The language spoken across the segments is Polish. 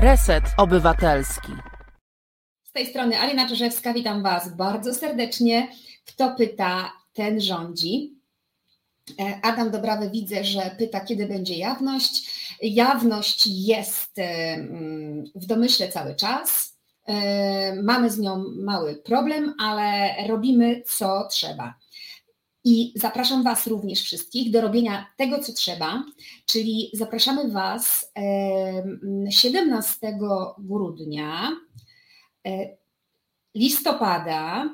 Reset Obywatelski. Z tej strony Alina Czerzewska, witam Was bardzo serdecznie. Kto pyta, ten rządzi. E, Adam Dobrawy widzę, że pyta, kiedy będzie jawność. Jawność jest mm, w domyśle cały czas. E, mamy z nią mały problem, ale robimy co trzeba. I zapraszam Was również wszystkich do robienia tego, co trzeba, czyli zapraszamy Was 17 grudnia, e, listopada,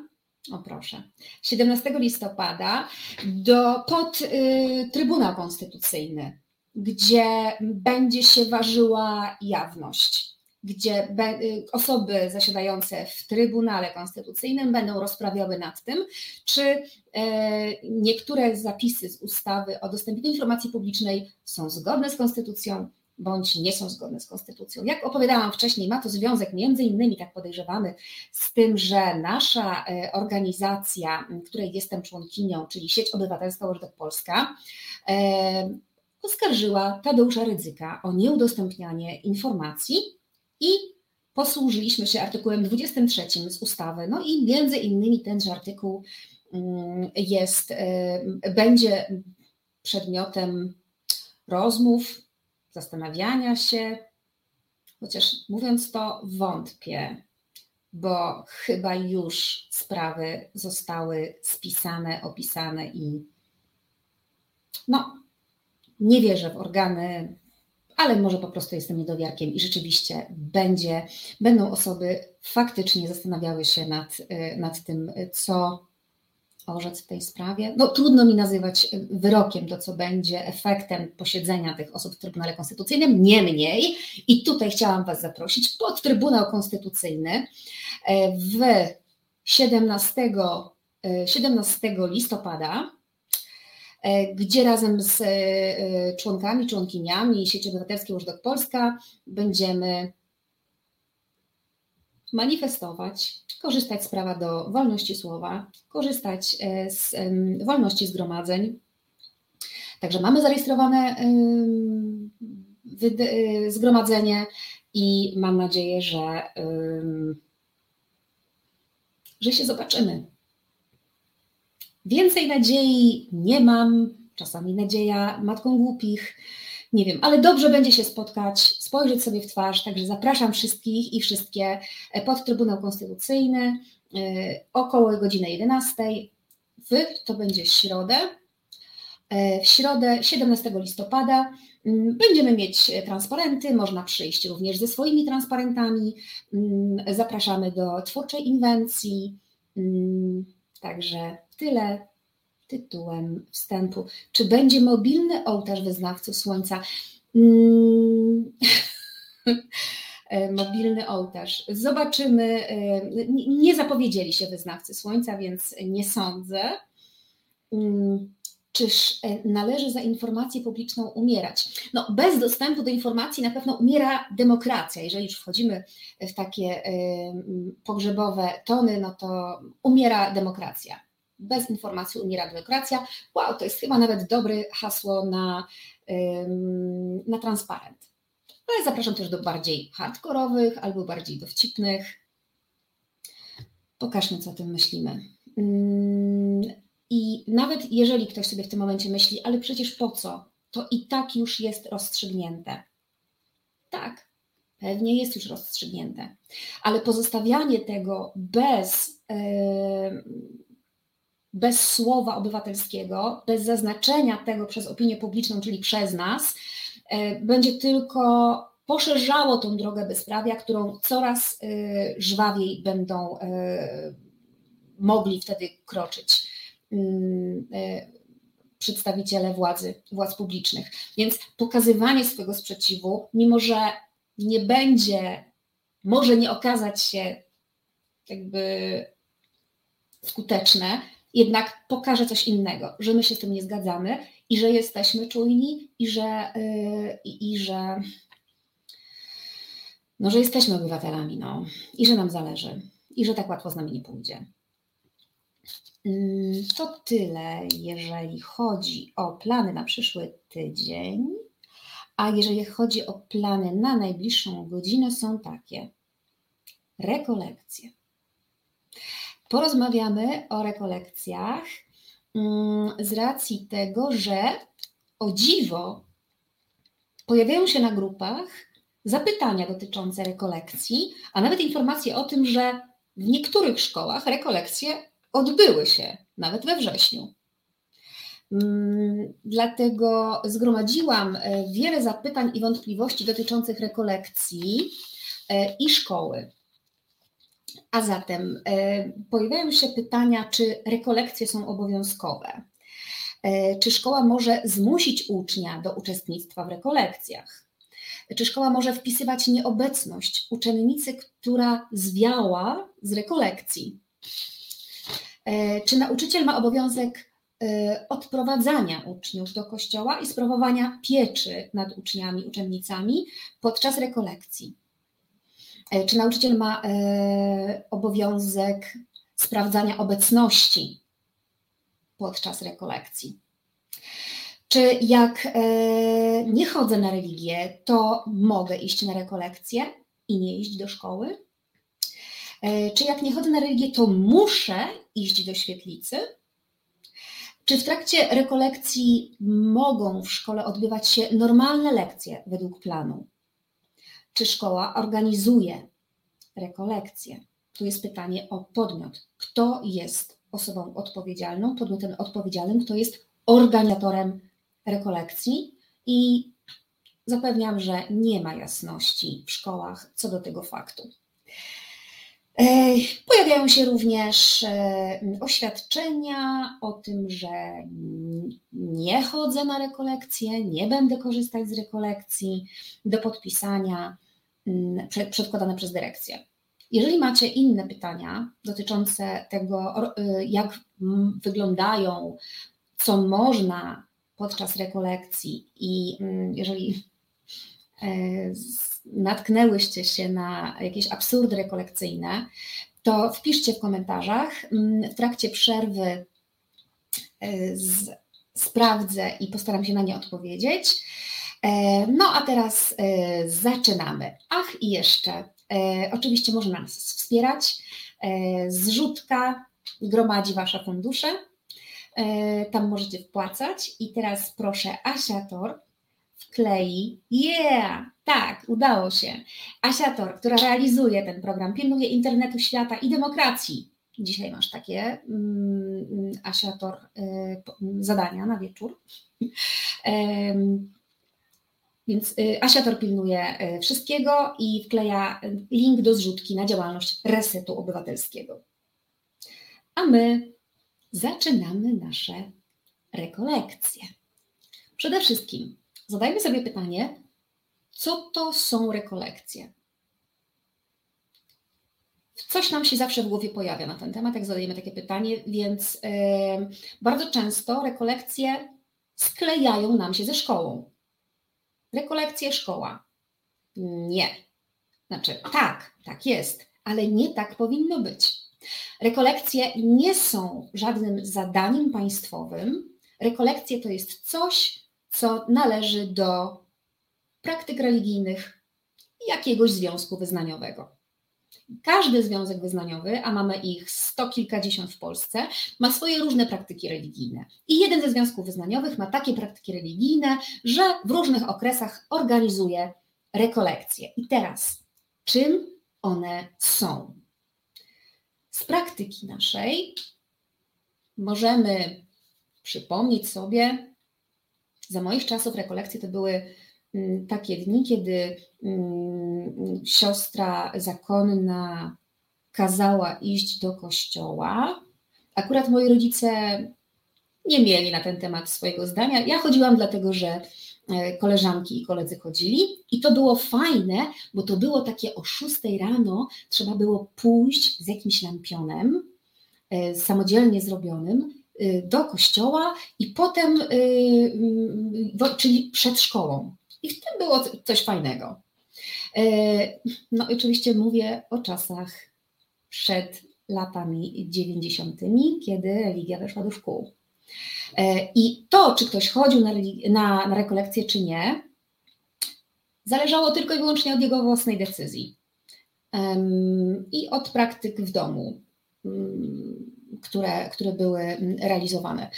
o proszę, 17 listopada do, pod y, Trybunał Konstytucyjny, gdzie będzie się ważyła jawność gdzie y, osoby zasiadające w Trybunale Konstytucyjnym będą rozprawiały nad tym, czy e, niektóre zapisy z ustawy o dostępie do informacji publicznej są zgodne z konstytucją, bądź nie są zgodne z konstytucją. Jak opowiadałam wcześniej, ma to związek między innymi, tak podejrzewamy, z tym, że nasza e, organizacja, której jestem członkinią, czyli Sieć Obywatelska Łóżdok Polska, e, oskarżyła Tadeusza Rydzyka o nieudostępnianie informacji i posłużyliśmy się artykułem 23 z ustawy. No i między innymi tenże artykuł mm, jest, y, będzie przedmiotem rozmów, zastanawiania się, chociaż mówiąc to wątpię, bo chyba już sprawy zostały spisane, opisane i no, nie wierzę w organy ale może po prostu jestem niedowiarkiem i rzeczywiście będzie, będą osoby faktycznie zastanawiały się nad, y, nad tym, co orzec w tej sprawie. No, trudno mi nazywać wyrokiem to, co będzie efektem posiedzenia tych osób w Trybunale Konstytucyjnym. Niemniej, i tutaj chciałam Was zaprosić pod Trybunał Konstytucyjny e, w 17, 17 e, listopada gdzie razem z e, e, członkami, członkiniami Sieci Obywatelskiej Łóżdok Polska będziemy manifestować, korzystać z prawa do wolności słowa, korzystać z wolności zgromadzeń. Także mamy zarejestrowane zgromadzenie i mam nadzieję, że, że się zobaczymy. Więcej nadziei nie mam, czasami nadzieja matką głupich, nie wiem, ale dobrze będzie się spotkać, spojrzeć sobie w twarz, także zapraszam wszystkich i wszystkie e, pod Trybunał Konstytucyjny e, około godziny 11. W, to będzie środę, e, w środę 17 listopada mm, będziemy mieć transparenty, można przyjść również ze swoimi transparentami. Mm, zapraszamy do twórczej inwencji. Mm, także Tyle tytułem wstępu. Czy będzie mobilny ołtarz wyznawców słońca? Mm. mobilny ołtarz. Zobaczymy. Nie zapowiedzieli się wyznawcy słońca, więc nie sądzę. Mm. Czyż e, należy za informację publiczną umierać? No, bez dostępu do informacji na pewno umiera demokracja. Jeżeli już wchodzimy w takie pogrzebowe tony, no to umiera demokracja bez informacji umiera demokracja. Wow, to jest chyba nawet dobre hasło na, na transparent. Ale zapraszam też do bardziej hardkorowych albo bardziej dowcipnych. Pokażmy, co o tym myślimy. I nawet jeżeli ktoś sobie w tym momencie myśli, ale przecież po co? To i tak już jest rozstrzygnięte. Tak, pewnie jest już rozstrzygnięte, ale pozostawianie tego bez bez słowa obywatelskiego, bez zaznaczenia tego przez opinię publiczną, czyli przez nas, e, będzie tylko poszerzało tą drogę bezprawia, którą coraz e, żwawiej będą e, mogli wtedy kroczyć mm, przedstawiciele władzy, władz publicznych. Więc pokazywanie swojego sprzeciwu, mimo że nie będzie, może nie okazać się jakby skuteczne, jednak pokaże coś innego, że my się z tym nie zgadzamy i że jesteśmy czujni i że, yy, i że, no, że jesteśmy obywatelami no, i że nam zależy i że tak łatwo z nami nie pójdzie. Mm, to tyle, jeżeli chodzi o plany na przyszły tydzień. a jeżeli chodzi o plany na najbliższą godzinę, są takie. Rekolekcje. Porozmawiamy o rekolekcjach mm, z racji tego, że o dziwo pojawiają się na grupach zapytania dotyczące rekolekcji, a nawet informacje o tym, że w niektórych szkołach rekolekcje odbyły się nawet we wrześniu. Mm, dlatego zgromadziłam e, wiele zapytań i wątpliwości dotyczących rekolekcji e, i szkoły. A zatem e, pojawiają się pytania, czy rekolekcje są obowiązkowe? Czy szkoła może zmusić ucznia do uczestnictwa w rekolekcjach? Czy szkoła może wpisywać nieobecność uczennicy, która zwiała z rekolekcji? Czy nauczyciel ma obowiązek odprowadzania uczniów do kościoła i sprawowania pieczy nad uczniami, uczennicami podczas rekolekcji. Y, czy nauczyciel ma y, obowiązek sprawdzania obecności podczas rekolekcji? Czy jak nie chodzę na religię, to mogę iść na rekolekcję i nie iść do szkoły? Czy jak nie chodzę na religię, to muszę iść do świetlicy? Czy w trakcie rekolekcji mogą w szkole odbywać się normalne lekcje według planu? Czy szkoła organizuje rekolekcje? Tu jest pytanie o podmiot. Kto jest osobą odpowiedzialną, podmiotem odpowiedzialnym, kto jest organizatorem rekolekcji i zapewniam, że nie ma jasności w szkołach co do tego faktu. Pojawiają się również e, oświadczenia o tym, że nie chodzę na rekolekcje, nie będę korzystać z rekolekcji do podpisania przedkładane przez dyrekcję. Jeżeli macie inne pytania dotyczące tego, e, jak wyglądają, co można podczas rekolekcji i mm, jeżeli e, natknęłyście się na jakieś absurdy rekolekcyjne, to wpiszcie w komentarzach. Mm, w trakcie przerwy e, z, sprawdzę i postaram się na nie odpowiedzieć. E, no a teraz e, zaczynamy. Ach, i jeszcze, oczywiście można nas wspierać. Zrzutka gromadzi Wasze fundusze. Tam możecie wpłacać. I teraz proszę Asia Tor, wklei. Yeah! Tak, udało się. Asia Tor, która realizuje ten program, pilnuje internetu, świata i demokracji. Dzisiaj masz takie, um, Asia Tor, y, zadania na wieczór. Więc y, Asia Tor pilnuje y, wszystkiego i wkleja link do zrzutki na działalność Resetu Obywatelskiego. A my zaczynamy nasze rekolekcje. Przede wszystkim zadajmy sobie pytanie, co to są rekolekcje? Coś nam się zawsze w głowie pojawia na ten temat, jak zadajemy takie pytanie, więc yy, bardzo często rekolekcje sklejają nam się ze szkołą. Rekolekcje szkoła. Nie. Znaczy, tak, tak jest, ale nie tak powinno być. Rekolekcje nie są żadnym zadaniem państwowym. Rekolekcje to jest coś, co należy do praktyk religijnych jakiegoś związku wyznaniowego. Każdy związek wyznaniowy, a mamy ich sto kilkadziesiąt w Polsce, ma swoje różne praktyki religijne. I jeden ze związków wyznaniowych ma takie praktyki religijne, że w różnych okresach organizuje rekolekcje. I teraz, czym one są? Z praktyki naszej możemy przypomnieć sobie, za moich czasów rekolekcje to były takie dni, kiedy mm, siostra zakonna kazała iść do kościoła. Akurat moi rodzice nie mieli na ten temat swojego zdania. Ja chodziłam dlatego, że e, koleżanki i koledzy chodzili i to było fajne, bo to było takie o 6 rano, trzeba było pójść z jakimś lampionem e, samodzielnie zrobionym e, do kościoła i potem, czyli przed szkołą. I w tym było coś fajnego. E, no oczywiście mówię o czasach przed latami 90., kiedy religia weszła do szkół. E, I to, czy ktoś chodził na, na, na rekolekcję, czy nie, Zależało tylko i wyłącznie od jego własnej decyzji i od praktyk w domu, mm, które, które były realizowane.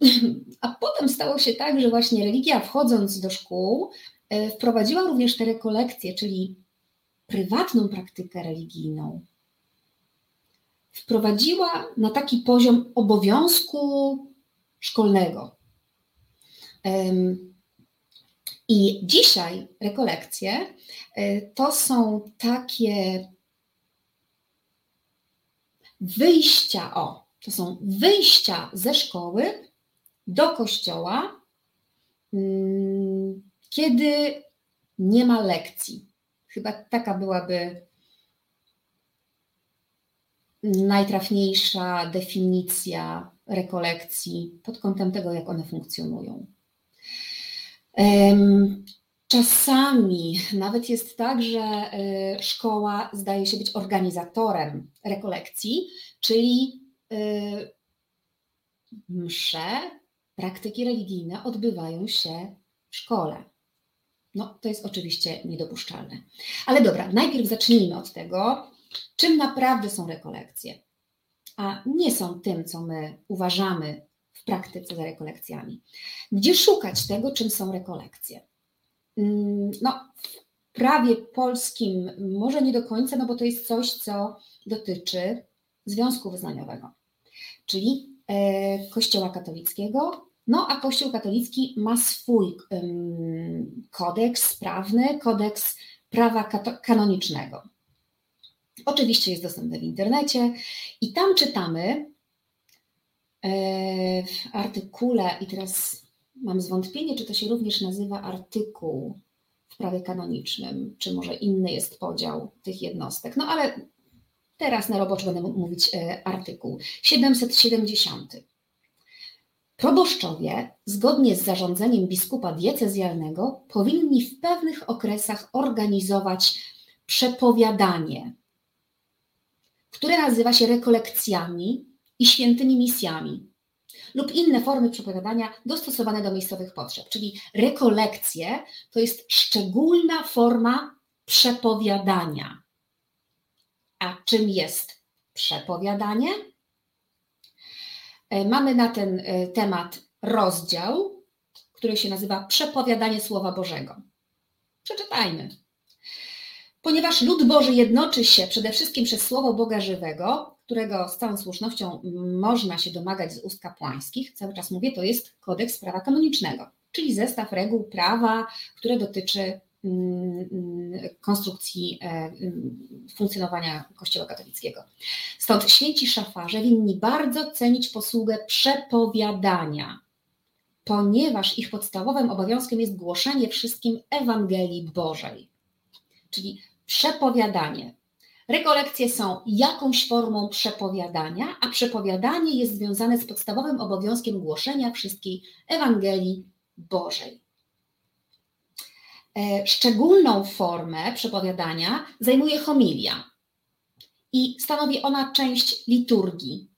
A potem stało się tak, że właśnie religia, wchodząc do szkół, e, wprowadziła również te rekolekcje, czyli prywatną praktykę religijną. Wprowadziła na taki poziom obowiązku szkolnego. I dzisiaj rekolekcje e, to są takie wyjścia, o, to są wyjścia ze szkoły do kościoła, mm, kiedy nie ma lekcji. Chyba taka byłaby najtrafniejsza definicja rekolekcji pod kątem tego, jak one funkcjonują. Czasami nawet jest tak, że e, szkoła zdaje się być organizatorem rekolekcji, czyli e, msze, praktyki religijne odbywają się w szkole. No, to jest oczywiście niedopuszczalne. Ale dobra, najpierw zacznijmy od tego, czym naprawdę są rekolekcje, a nie są tym, co my uważamy w praktyce za rekolekcjami. Gdzie szukać tego, czym są rekolekcje? Mm, no, w prawie polskim może nie do końca, no bo to jest coś, co dotyczy związku wyznaniowego, czyli e, Kościoła katolickiego. No, a Kościół katolicki ma swój kodeks prawny, kodeks prawa kanonicznego. Oczywiście jest dostępny w internecie i tam czytamy e, w artykule, i teraz mam zwątpienie, czy to się również nazywa artykuł w prawie kanonicznym, czy może inny jest podział tych jednostek. No ale teraz na roboczo będę mówić e, artykuł 770. Proboszczowie, zgodnie z zarządzeniem biskupa diecezjalnego, powinni w pewnych okresach organizować przepowiadanie, które nazywa się rekolekcjami i świętymi misjami, lub inne formy przepowiadania dostosowane do miejscowych potrzeb. Czyli rekolekcje to jest szczególna forma przepowiadania. A czym jest przepowiadanie? E, mamy na ten e, temat rozdział, który się nazywa Przepowiadanie Słowa Bożego. Przeczytajmy. Ponieważ lud Boży jednoczy się przede wszystkim przez Słowo Boga żywego, którego z całą słusznością można się domagać z ust kapłańskich, cały czas mówię, to jest kodeks prawa kanonicznego, czyli zestaw reguł prawa, które dotyczy konstrukcji e, mm, funkcjonowania Kościoła katolickiego. Stąd święci szafarze winni bardzo cenić posługę przepowiadania, ponieważ ich podstawowym obowiązkiem jest głoszenie wszystkim Ewangelii Bożej. Czyli przepowiadanie. Rekolekcje są jakąś formą przepowiadania, a przepowiadanie jest związane z podstawowym obowiązkiem głoszenia wszystkiej Ewangelii Bożej. E, szczególną formę przepowiadania zajmuje homilia i stanowi ona część liturgii.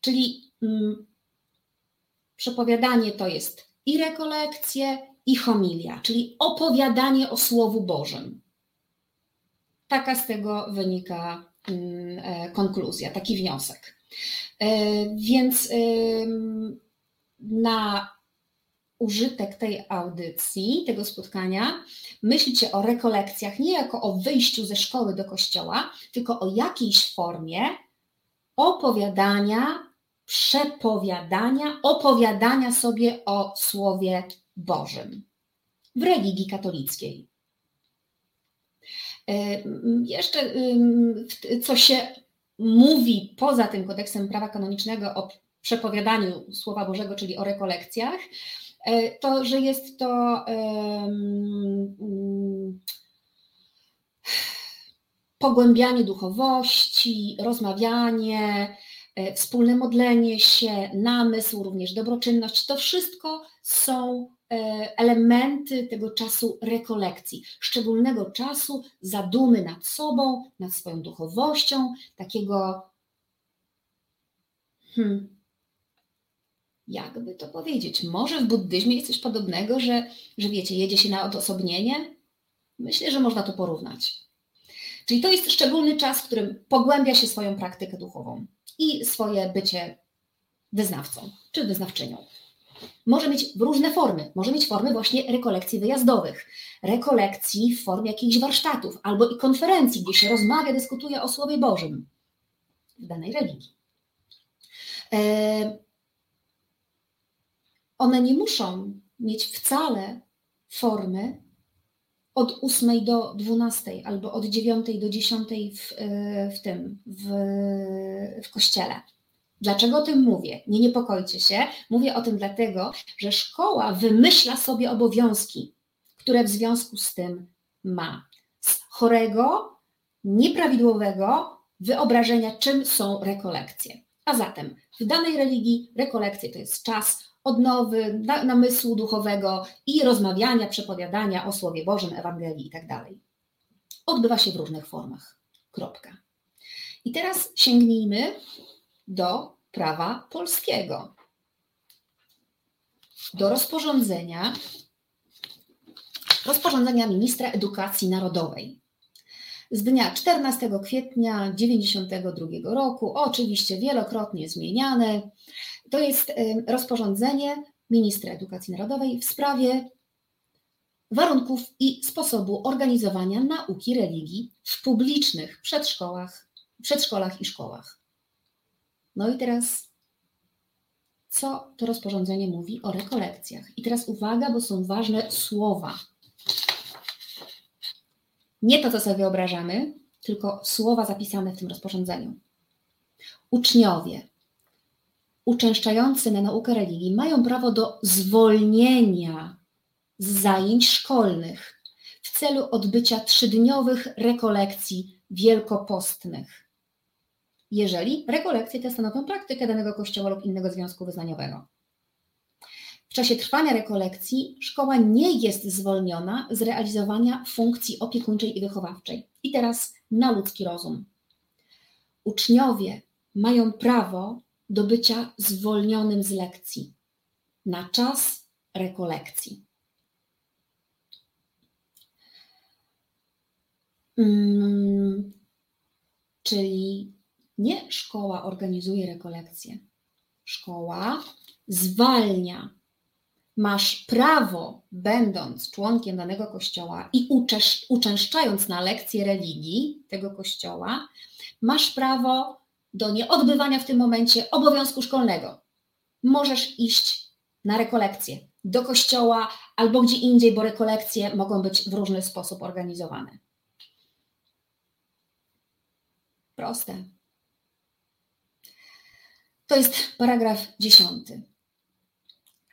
Czyli mm, przepowiadanie to jest i rekolekcje, i homilia, czyli opowiadanie o Słowu Bożym. Taka z tego wynika mm, e, konkluzja, taki wniosek. E, więc na użytek tej audycji, tego spotkania, myślcie o rekolekcjach nie jako o wyjściu ze szkoły do kościoła, tylko o jakiejś formie opowiadania, przepowiadania, opowiadania sobie o Słowie Bożym w religii katolickiej. Jeszcze co się mówi poza tym kodeksem prawa kanonicznego o przepowiadaniu Słowa Bożego, czyli o rekolekcjach, to, że jest to pogłębianie duchowości, rozmawianie, e, wspólne modlenie się, namysł, również dobroczynność, to wszystko są E, elementy tego czasu rekolekcji, szczególnego czasu zadumy nad sobą, nad swoją duchowością, takiego hmm, jakby to powiedzieć, może w buddyzmie jest coś podobnego, że, że wiecie, jedzie się na odosobnienie? Myślę, że można to porównać. Czyli to jest szczególny czas, w którym pogłębia się swoją praktykę duchową i swoje bycie wyznawcą czy wyznawczynią. Może mieć różne formy. Może mieć formy właśnie rekolekcji wyjazdowych, rekolekcji w formie jakichś warsztatów albo i konferencji, gdzie się rozmawia, dyskutuje o Słowie Bożym w danej religii. One nie muszą mieć wcale formy od 8 do 12 albo od 9 do 10 w, e, w tym, w, w kościele. Dlaczego o tym mówię? Nie niepokojcie się. Mówię o tym dlatego, że szkoła wymyśla sobie obowiązki, które w związku z tym ma. Z chorego, nieprawidłowego wyobrażenia, czym są rekolekcje. A zatem w danej religii rekolekcje to jest czas odnowy, namysłu duchowego i rozmawiania, przepowiadania o Słowie Bożym, Ewangelii itd. Tak Odbywa się w różnych formach. Kropka. I teraz sięgnijmy do prawa polskiego. Do rozporządzenia, rozporządzenia ministra edukacji narodowej z dnia 14 kwietnia 1992 roku, oczywiście wielokrotnie zmieniane. To jest rozporządzenie ministra edukacji narodowej w sprawie warunków i sposobu organizowania nauki religii w publicznych przedszkolach, przedszkolach i szkołach. No i teraz, co to rozporządzenie mówi o rekolekcjach? I teraz uwaga, bo są ważne słowa. Nie to, co sobie wyobrażamy, tylko słowa zapisane w tym rozporządzeniu. Uczniowie uczęszczający na naukę religii mają prawo do zwolnienia z zajęć szkolnych w celu odbycia trzydniowych rekolekcji wielkopostnych jeżeli rekolekcje te stanowią praktykę danego kościoła lub innego związku wyznaniowego. W czasie trwania rekolekcji szkoła nie jest zwolniona z realizowania funkcji opiekuńczej i wychowawczej. I teraz na ludzki rozum. Uczniowie mają prawo do bycia zwolnionym z lekcji na czas rekolekcji. Hmm, czyli nie szkoła organizuje rekolekcje. Szkoła zwalnia. Masz prawo, będąc członkiem danego kościoła i uczęszczając na lekcje religii tego kościoła, masz prawo do nieodbywania w tym momencie obowiązku szkolnego. Możesz iść na rekolekcje do kościoła albo gdzie indziej, bo rekolekcje mogą być w różny sposób organizowane. Proste. To jest paragraf dziesiąty.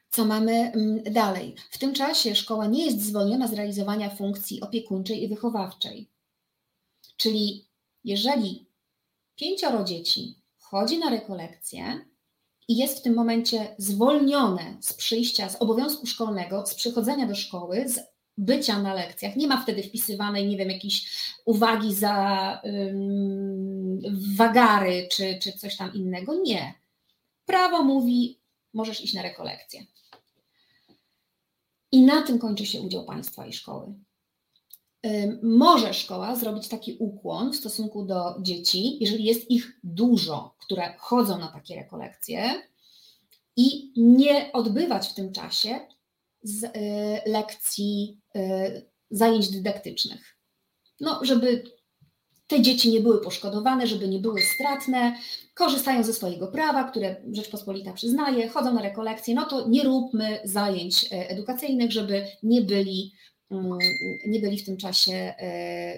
Co mamy mm, dalej? W tym czasie szkoła nie jest zwolniona z realizowania funkcji opiekuńczej i wychowawczej. Czyli jeżeli pięcioro dzieci chodzi na rekolekcje i jest w tym momencie zwolnione z przyjścia, z obowiązku szkolnego, z przychodzenia do szkoły, z bycia na lekcjach, nie ma wtedy wpisywanej, nie wiem, jakiejś uwagi za um, wagary czy, czy coś tam innego. Nie. Prawo mówi, możesz iść na rekolekcję. I na tym kończy się udział państwa i szkoły. Może szkoła zrobić taki ukłon w stosunku do dzieci, jeżeli jest ich dużo, które chodzą na takie rekolekcje i nie odbywać w tym czasie z y, lekcji, y, zajęć dydaktycznych. No, żeby te dzieci nie były poszkodowane, żeby nie były stratne, korzystają ze swojego prawa, które Rzeczpospolita przyznaje, chodzą na rekolekcje, no to nie róbmy zajęć e, edukacyjnych, żeby nie byli, nie byli w tym czasie e,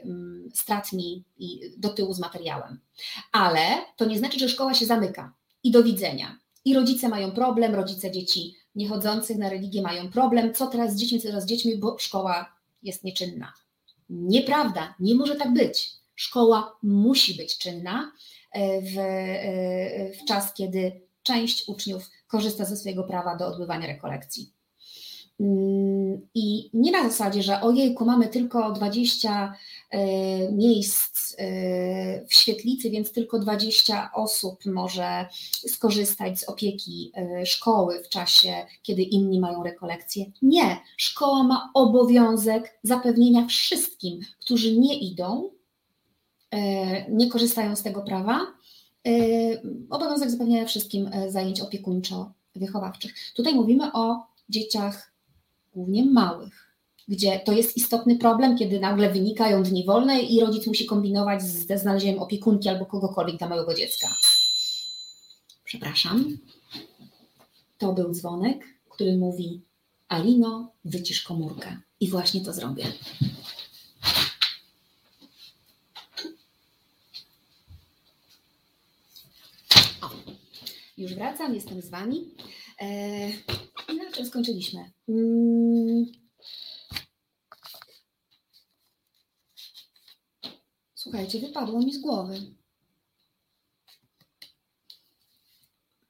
mm, stratni i do tyłu z materiałem. Ale to nie znaczy, że szkoła się zamyka i do widzenia. I rodzice mają problem, rodzice dzieci niechodzących na religię mają problem, co teraz z dziećmi, co teraz z dziećmi, bo szkoła jest nieczynna. Nieprawda, nie może tak być. Szkoła musi być czynna e, w, e, w czas, kiedy część uczniów korzysta ze swojego prawa do odbywania rekolekcji. I nie na zasadzie, że ojejku, mamy tylko 20 miejsc w świetlicy, więc tylko 20 osób może skorzystać z opieki szkoły w czasie, kiedy inni mają rekolekcje. Nie, szkoła ma obowiązek zapewnienia wszystkim, którzy nie idą, nie korzystają z tego prawa, obowiązek zapewnienia wszystkim zajęć opiekuńczo-wychowawczych. Tutaj mówimy o dzieciach głównie małych, gdzie to jest istotny problem, kiedy nagle wynikają dni wolne i rodzic musi kombinować ze znalezieniem opiekunki albo kogokolwiek dla małego dziecka. Przepraszam. To był dzwonek, który mówi: Alino, wycisz komórkę. I właśnie to zrobię. Już wracam, jestem z Wami. Eee, i na czym skończyliśmy? Mm. Słuchajcie, wypadło mi z głowy.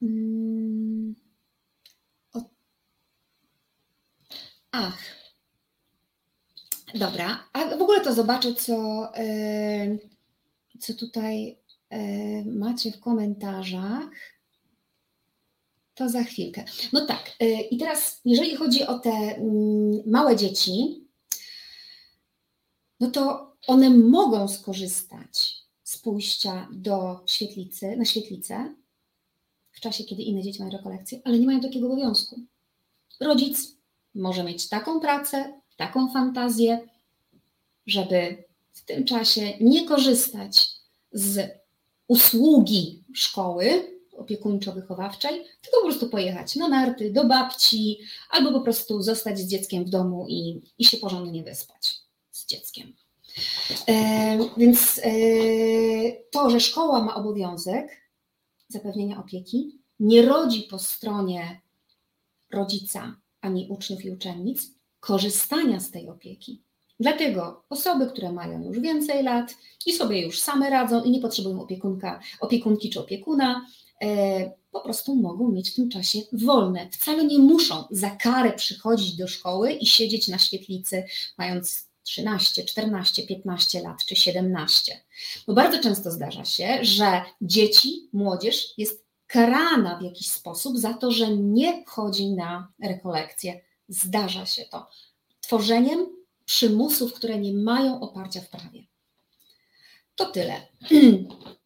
Mm. Ach. Dobra, a w ogóle to zobaczę, co, yy, co tutaj yy, macie w komentarzach to za chwilkę. No tak, y, i teraz jeżeli chodzi o te mm, małe dzieci, no to one mogą skorzystać z pójścia do świetlicy, na świetlicę w czasie, kiedy inne dzieci mają rekolekcje, ale nie mają takiego obowiązku. Rodzic może mieć taką pracę, taką fantazję, żeby w tym czasie nie korzystać z usługi szkoły, opiekuńczo-wychowawczej, tylko po prostu pojechać na narty, do babci, albo po prostu zostać z dzieckiem w domu i, i się porządnie wyspać z dzieckiem. E, więc e, to, że szkoła ma obowiązek zapewnienia opieki, nie rodzi po stronie rodzica ani uczniów i uczennic korzystania z tej opieki. Dlatego osoby, które mają już więcej lat i sobie już same radzą i nie potrzebują opiekunka, opiekunki czy opiekuna, po prostu mogą mieć w tym czasie wolne. Wcale nie muszą za karę przychodzić do szkoły i siedzieć na świetlicy, mając 13, 14, 15 lat czy 17. Bo bardzo często zdarza się, że dzieci, młodzież jest karana w jakiś sposób za to, że nie chodzi na rekolekcje. Zdarza się to tworzeniem przymusów, które nie mają oparcia w prawie. To tyle.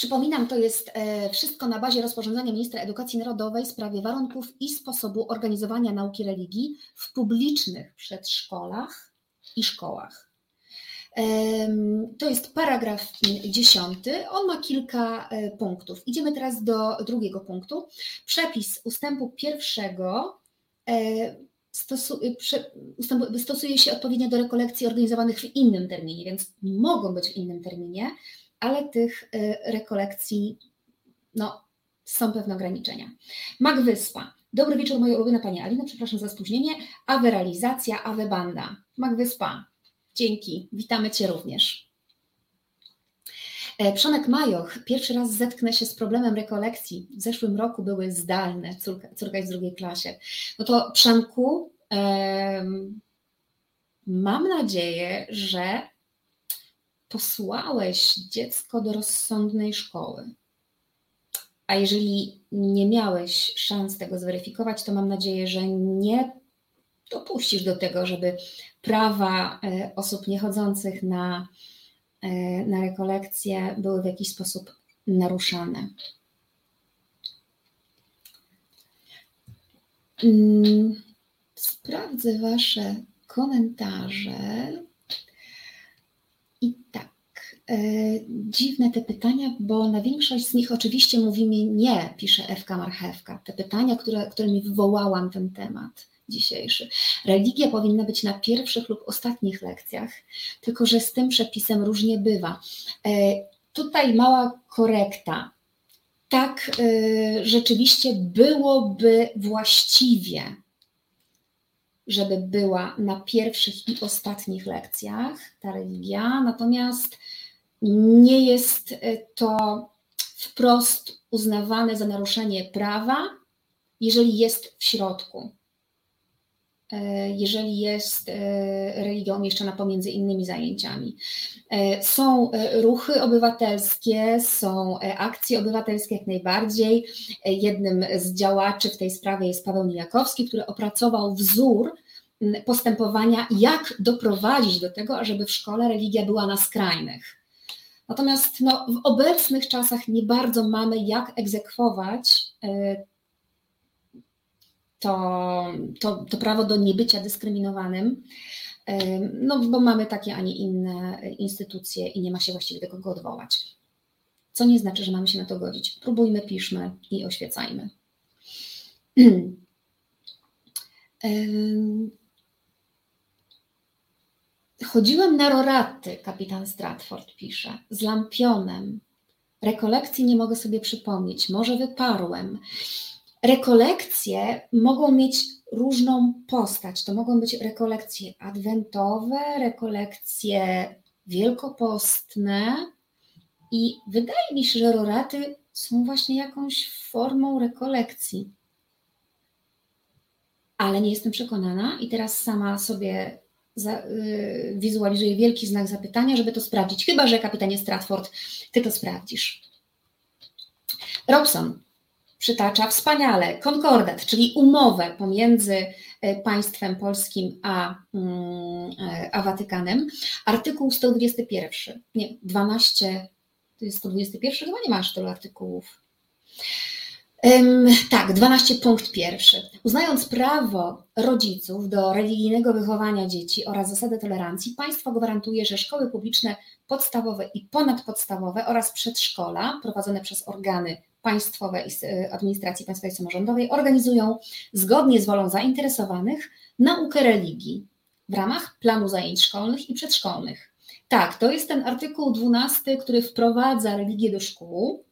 Przypominam, to jest e, wszystko na bazie rozporządzenia ministra edukacji narodowej w sprawie warunków i sposobu organizowania nauki religii w publicznych przedszkolach i szkołach. To jest paragraf dziesiąty. On ma kilka e, punktów. Idziemy teraz do drugiego punktu. Przepis ustępu pierwszego e, stosuje się odpowiednio do rekolekcji organizowanych w innym terminie, więc mogą być w innym terminie ale tych y, rekolekcji no, są pewne ograniczenia. Mag Wyspa. Dobry wieczór, moja ulubiona Pani przepraszam za spóźnienie. Awe realizacja, Awe banda. Mag Wyspa, dzięki, witamy Cię również. E, Przonek Majoch, pierwszy raz zetknę się z problemem rekolekcji. W zeszłym roku były zdalne, córka, córka jest w drugiej klasie. No to Przemku, um, mam nadzieję, że posłałeś dziecko do rozsądnej szkoły, a jeżeli nie miałeś szans tego zweryfikować, to mam nadzieję, że nie dopuścisz do tego, żeby prawa e, osób niechodzących na, e, na rekolekcje były w jakiś sposób naruszane. Mm, sprawdzę Wasze komentarze. I tak, e, dziwne te pytania, bo na większość z nich oczywiście mówi mi nie, pisze Ewka Marchewka. Te pytania, które, którymi wywołałam ten temat dzisiejszy. Religia powinna być na pierwszych lub ostatnich lekcjach, tylko że z tym przepisem różnie bywa. E, tutaj mała korekta. Tak, e, rzeczywiście byłoby właściwie żeby była na pierwszych i ostatnich lekcjach ta religia, natomiast nie jest e, to wprost uznawane za naruszenie prawa, jeżeli jest w środku. E, jeżeli jest religia umieszczona pomiędzy innymi zajęciami. Są ruchy obywatelskie, są akcje obywatelskie jak najbardziej. Jednym z działaczy w tej sprawie jest Paweł Nijakowski, który opracował wzór postępowania, jak doprowadzić do tego, żeby w szkole religia była na skrajnych. Natomiast no, w obecnych czasach nie bardzo mamy jak egzekwować e, to, to, to prawo do niebycia dyskryminowanym, no bo mamy takie, a nie inne instytucje i nie ma się właściwie do kogo odwołać. Co nie znaczy, że mamy się na to godzić. Próbujmy, piszmy i oświecajmy. Chodziłem na roraty, kapitan Stratford pisze, z lampionem. Rekolekcji nie mogę sobie przypomnieć, może wyparłem. Rekolekcje mogą mieć różną postać. To mogą być rekolekcje adwentowe, rekolekcje wielkopostne i wydaje mi się, że roraty są właśnie jakąś formą rekolekcji. Ale nie jestem przekonana i teraz sama sobie za, y, wizualizuję wielki znak zapytania, żeby to sprawdzić. Chyba, że kapitanie Stratford, ty to sprawdzisz. Robson przytacza wspaniale konkordat, czyli umowę pomiędzy y, państwem polskim a, mm, y, a Watykanem. Artykuł 121, nie, 12, to jest 121, chyba nie masz tylu artykułów. Tak, 12 punkt pierwszy. Uznając prawo rodziców do religijnego wychowania dzieci oraz zasadę tolerancji, państwo gwarantuje, że szkoły publiczne podstawowe i ponadpodstawowe oraz przedszkola prowadzone przez organy państwowe i y, administracji państwowej samorządowej organizują zgodnie z wolą zainteresowanych naukę religii w ramach planu zajęć szkolnych i przedszkolnych. Tak, to jest ten artykuł 12, który wprowadza religię do szkół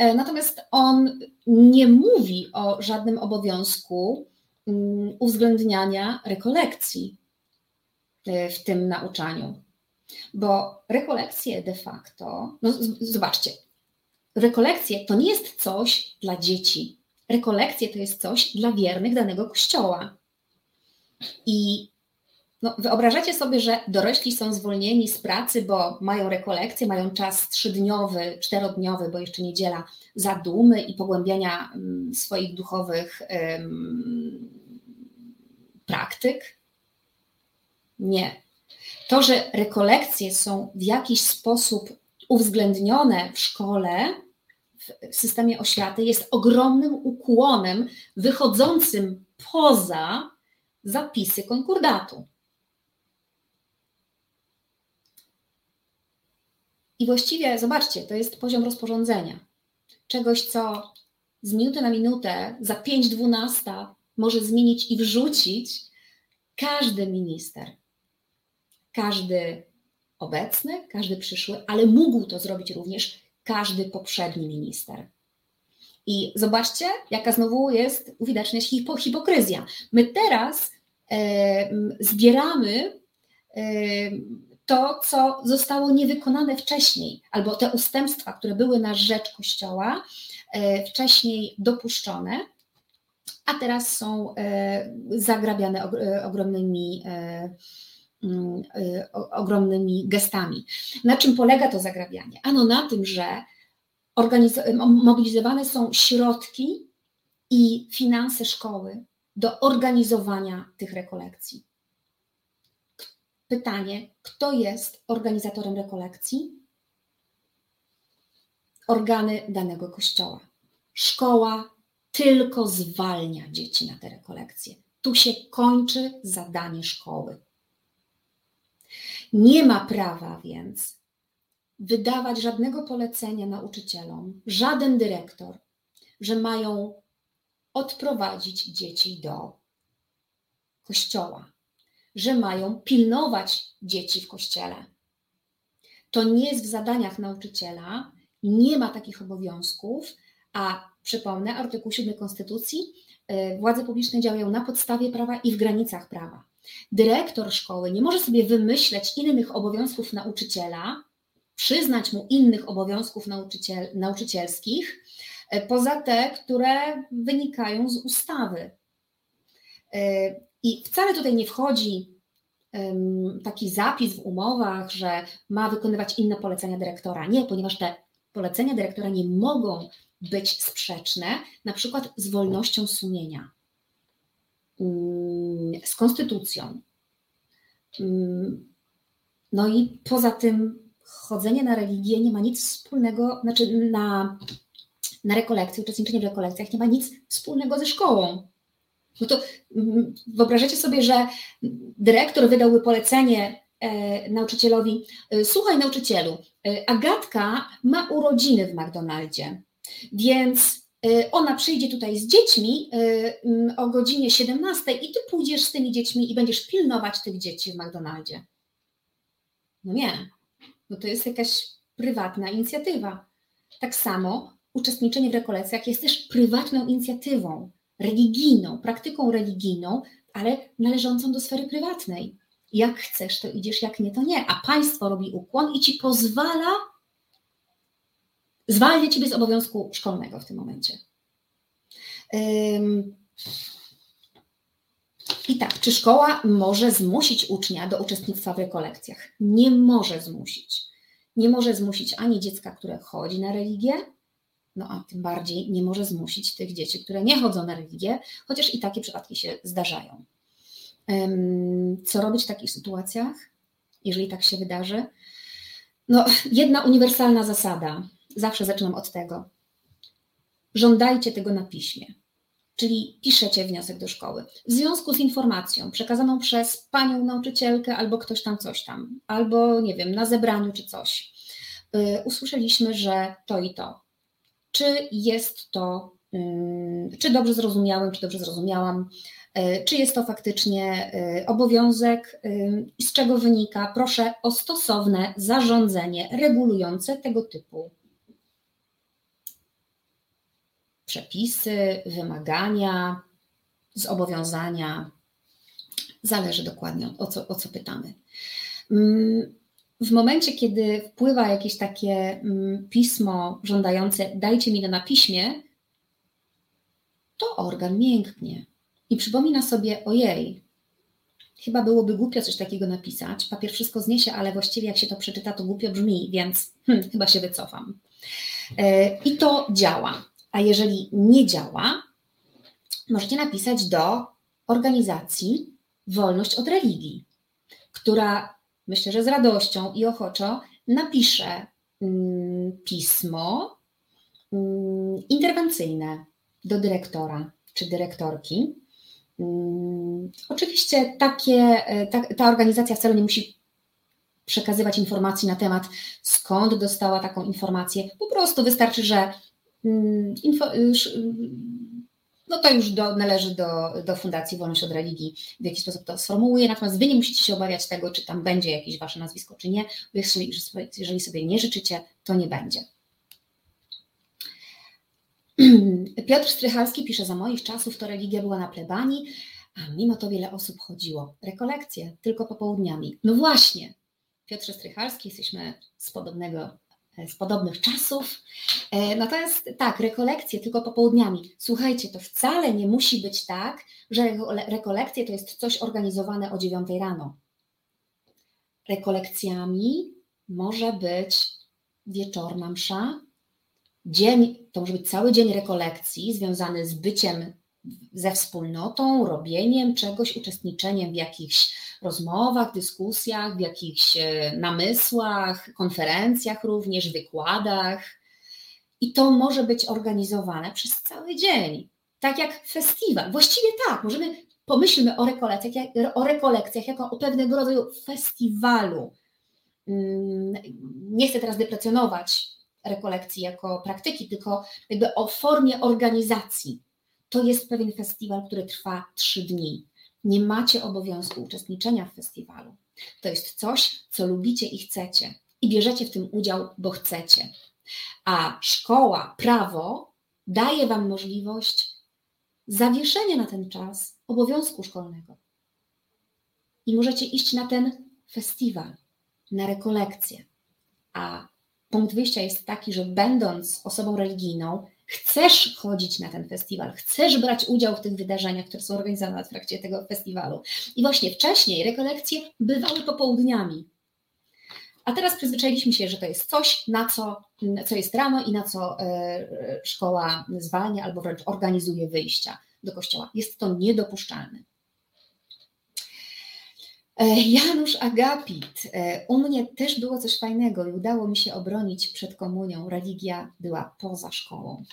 E, natomiast on nie mówi o żadnym obowiązku mm, uwzględniania rekolekcji e, w tym nauczaniu. Bo rekolekcje de facto, no zobaczcie, rekolekcje to nie jest coś dla dzieci. Rekolekcje to jest coś dla wiernych danego kościoła. I no, wyobrażacie sobie, że dorośli są zwolnieni z pracy, bo mają rekolekcje, mają czas trzydniowy, czterodniowy, bo jeszcze niedziela, zadumy i pogłębiania mm, swoich duchowych praktyk? Nie. To, że rekolekcje są w jakiś sposób uwzględnione w szkole, w systemie oświaty, jest ogromnym ukłonem wychodzącym poza zapisy konkordatu. I właściwie, zobaczcie, to jest poziom rozporządzenia. Czegoś, co z minuty na minutę, za 5-12 może zmienić i wrzucić każdy minister. Każdy obecny, każdy przyszły, ale mógł to zrobić również każdy poprzedni minister. I zobaczcie, jaka znowu jest uwidaczniać hipo, hipokryzja. My teraz zbieramy to, co zostało niewykonane wcześniej, albo te ustępstwa, które były na rzecz Kościoła e, wcześniej dopuszczone, a teraz są e, zagrabiane e, ogromnymi, ogromnymi gestami. Na czym polega to zagrabianie? Ano na tym, że mobilizowane są środki i finanse szkoły do organizowania tych rekolekcji. Pytanie, kto jest organizatorem rekolekcji? Organy danego kościoła. Szkoła tylko zwalnia dzieci na te rekolekcje. Tu się kończy zadanie szkoły. Nie ma prawa więc wydawać żadnego polecenia nauczycielom, żaden dyrektor, że mają odprowadzić dzieci do kościoła że mają pilnować dzieci w kościele. To nie jest w zadaniach nauczyciela, nie ma takich obowiązków, a przypomnę, artykuł 7 Konstytucji, y, władze publiczne działają na podstawie prawa i w granicach prawa. Dyrektor szkoły nie może sobie wymyśleć innych obowiązków nauczyciela, przyznać mu innych obowiązków nauczyciel, nauczycielskich, y, poza te, które wynikają z ustawy. Y, I wcale tutaj nie wchodzi taki zapis w umowach, że ma wykonywać inne polecenia dyrektora. Nie, ponieważ te polecenia dyrektora nie mogą być sprzeczne, na przykład z wolnością sumienia, z konstytucją. Mm, no i poza tym chodzenie na religię nie ma nic wspólnego, znaczy na, na rekolekcje, uczestniczenie w rekolekcjach nie ma nic wspólnego ze szkołą. No to mm, wyobrażacie sobie, że dyrektor wydałby polecenie e, nauczycielowi: e, Słuchaj, nauczycielu, e, Agatka ma urodziny w McDonaldzie, więc ona przyjdzie tutaj z dziećmi mm, o godzinie 17 i ty pójdziesz z tymi dziećmi i będziesz pilnować tych dzieci w McDonaldzie. No nie, no to jest jakaś prywatna inicjatywa. Tak samo uczestniczenie w rekolekcjach jest też prywatną inicjatywą religijną, praktyką religijną, ale należącą do sfery prywatnej. Jak chcesz, to idziesz, jak nie, to nie. A państwo robi ukłon i ci pozwala, zwalnia ciebie z obowiązku szkolnego w tym momencie. I tak, czy szkoła może zmusić ucznia do uczestnictwa w rekolekcjach? Nie może zmusić. Nie może zmusić ani dziecka, które chodzi na religię, no a tym bardziej nie może zmusić tych dzieci, które nie chodzą na religię, chociaż i takie przypadki się zdarzają. Co robić w takich sytuacjach, jeżeli tak się wydarzy? No, jedna uniwersalna zasada, zawsze zaczynam od tego. Żądajcie tego na piśmie, czyli piszecie wniosek do szkoły. W związku z informacją przekazaną przez panią nauczycielkę albo ktoś tam coś tam, albo nie wiem, na zebraniu czy coś, y, usłyszeliśmy, że to i to czy jest to, czy dobrze zrozumiałem, czy dobrze zrozumiałam, e, czy jest to faktycznie e, obowiązek i z czego wynika. Proszę o stosowne zarządzenie regulujące tego typu przepisy, wymagania, zobowiązania. Zależy dokładnie o co, o co pytamy w momencie, kiedy wpływa jakieś takie mm, pismo żądające dajcie mi to na piśmie, to organ mięknie i przypomina sobie ojej, chyba byłoby głupio coś takiego napisać, papier wszystko zniesie, ale właściwie jak się to przeczyta, to głupio brzmi, więc hmm, chyba się wycofam. E, I to działa. A jeżeli nie działa, możecie napisać do organizacji Wolność od Religii, która myślę, że z radością i ochoczo napiszę mm, pismo mm, interwencyjne do dyrektora czy dyrektorki. Mm, oczywiście takie, e, ta, ta organizacja wcale nie musi przekazywać informacji na temat, skąd dostała taką informację. Po prostu wystarczy, że info, no to już do, należy do, do Fundacji Wolność od Religii, w jaki sposób to sformułuje. Natomiast Wy nie musicie się obawiać tego, czy tam będzie jakieś Wasze nazwisko, czy nie. Jeżeli, jeżeli sobie nie życzycie, to nie będzie. Piotr Strychalski pisze, za moich czasów to religia była na plebanii, a mimo to wiele osób chodziło. Rekolekcje tylko popołudniami. No właśnie, Piotr Strychalski, jesteśmy z podobnego z podobnych czasów. E, natomiast tak, rekolekcje tylko popołudniami. Słuchajcie, to wcale nie musi być tak, że rekolekcje to jest coś organizowane o 9 rano. Rekolekcjami może być wieczorna msza, dzień, to może być cały dzień rekolekcji związany z byciem ze wspólnotą, robieniem czegoś, uczestniczeniem w jakichś rozmowach, dyskusjach, w jakichś e, namysłach, konferencjach również, wykładach. I to może być organizowane przez cały dzień, tak jak festiwal. Właściwie tak, możemy pomyślmy o rekolekcjach, o rekolekcjach jako o pewnego rodzaju festiwalu. Mm, nie chcę teraz deprecjonować rekolekcji jako praktyki, tylko jakby o formie organizacji to jest pewien festiwal, który trwa trzy dni. Nie macie obowiązku uczestniczenia w festiwalu. To jest coś, co lubicie i chcecie. I bierzecie w tym udział, bo chcecie. A szkoła, prawo daje Wam możliwość zawieszenia na ten czas obowiązku szkolnego. I możecie iść na ten festiwal, na rekolekcję. A punkt wyjścia jest taki, że będąc osobą religijną, chcesz chodzić na ten festiwal, chcesz brać udział w tych wydarzeniach, które są organizowane w trakcie tego festiwalu. I właśnie wcześniej rekolekcje bywały popołudniami. A teraz przyzwyczailiśmy się, że to jest coś, na co, co jest rano i na co e, szkoła zwalnia albo wręcz organizuje wyjścia do kościoła. Jest to niedopuszczalne. E, Janusz Agapit. E, u mnie też było coś fajnego i udało mi się obronić przed komunią. Religia była poza szkołą.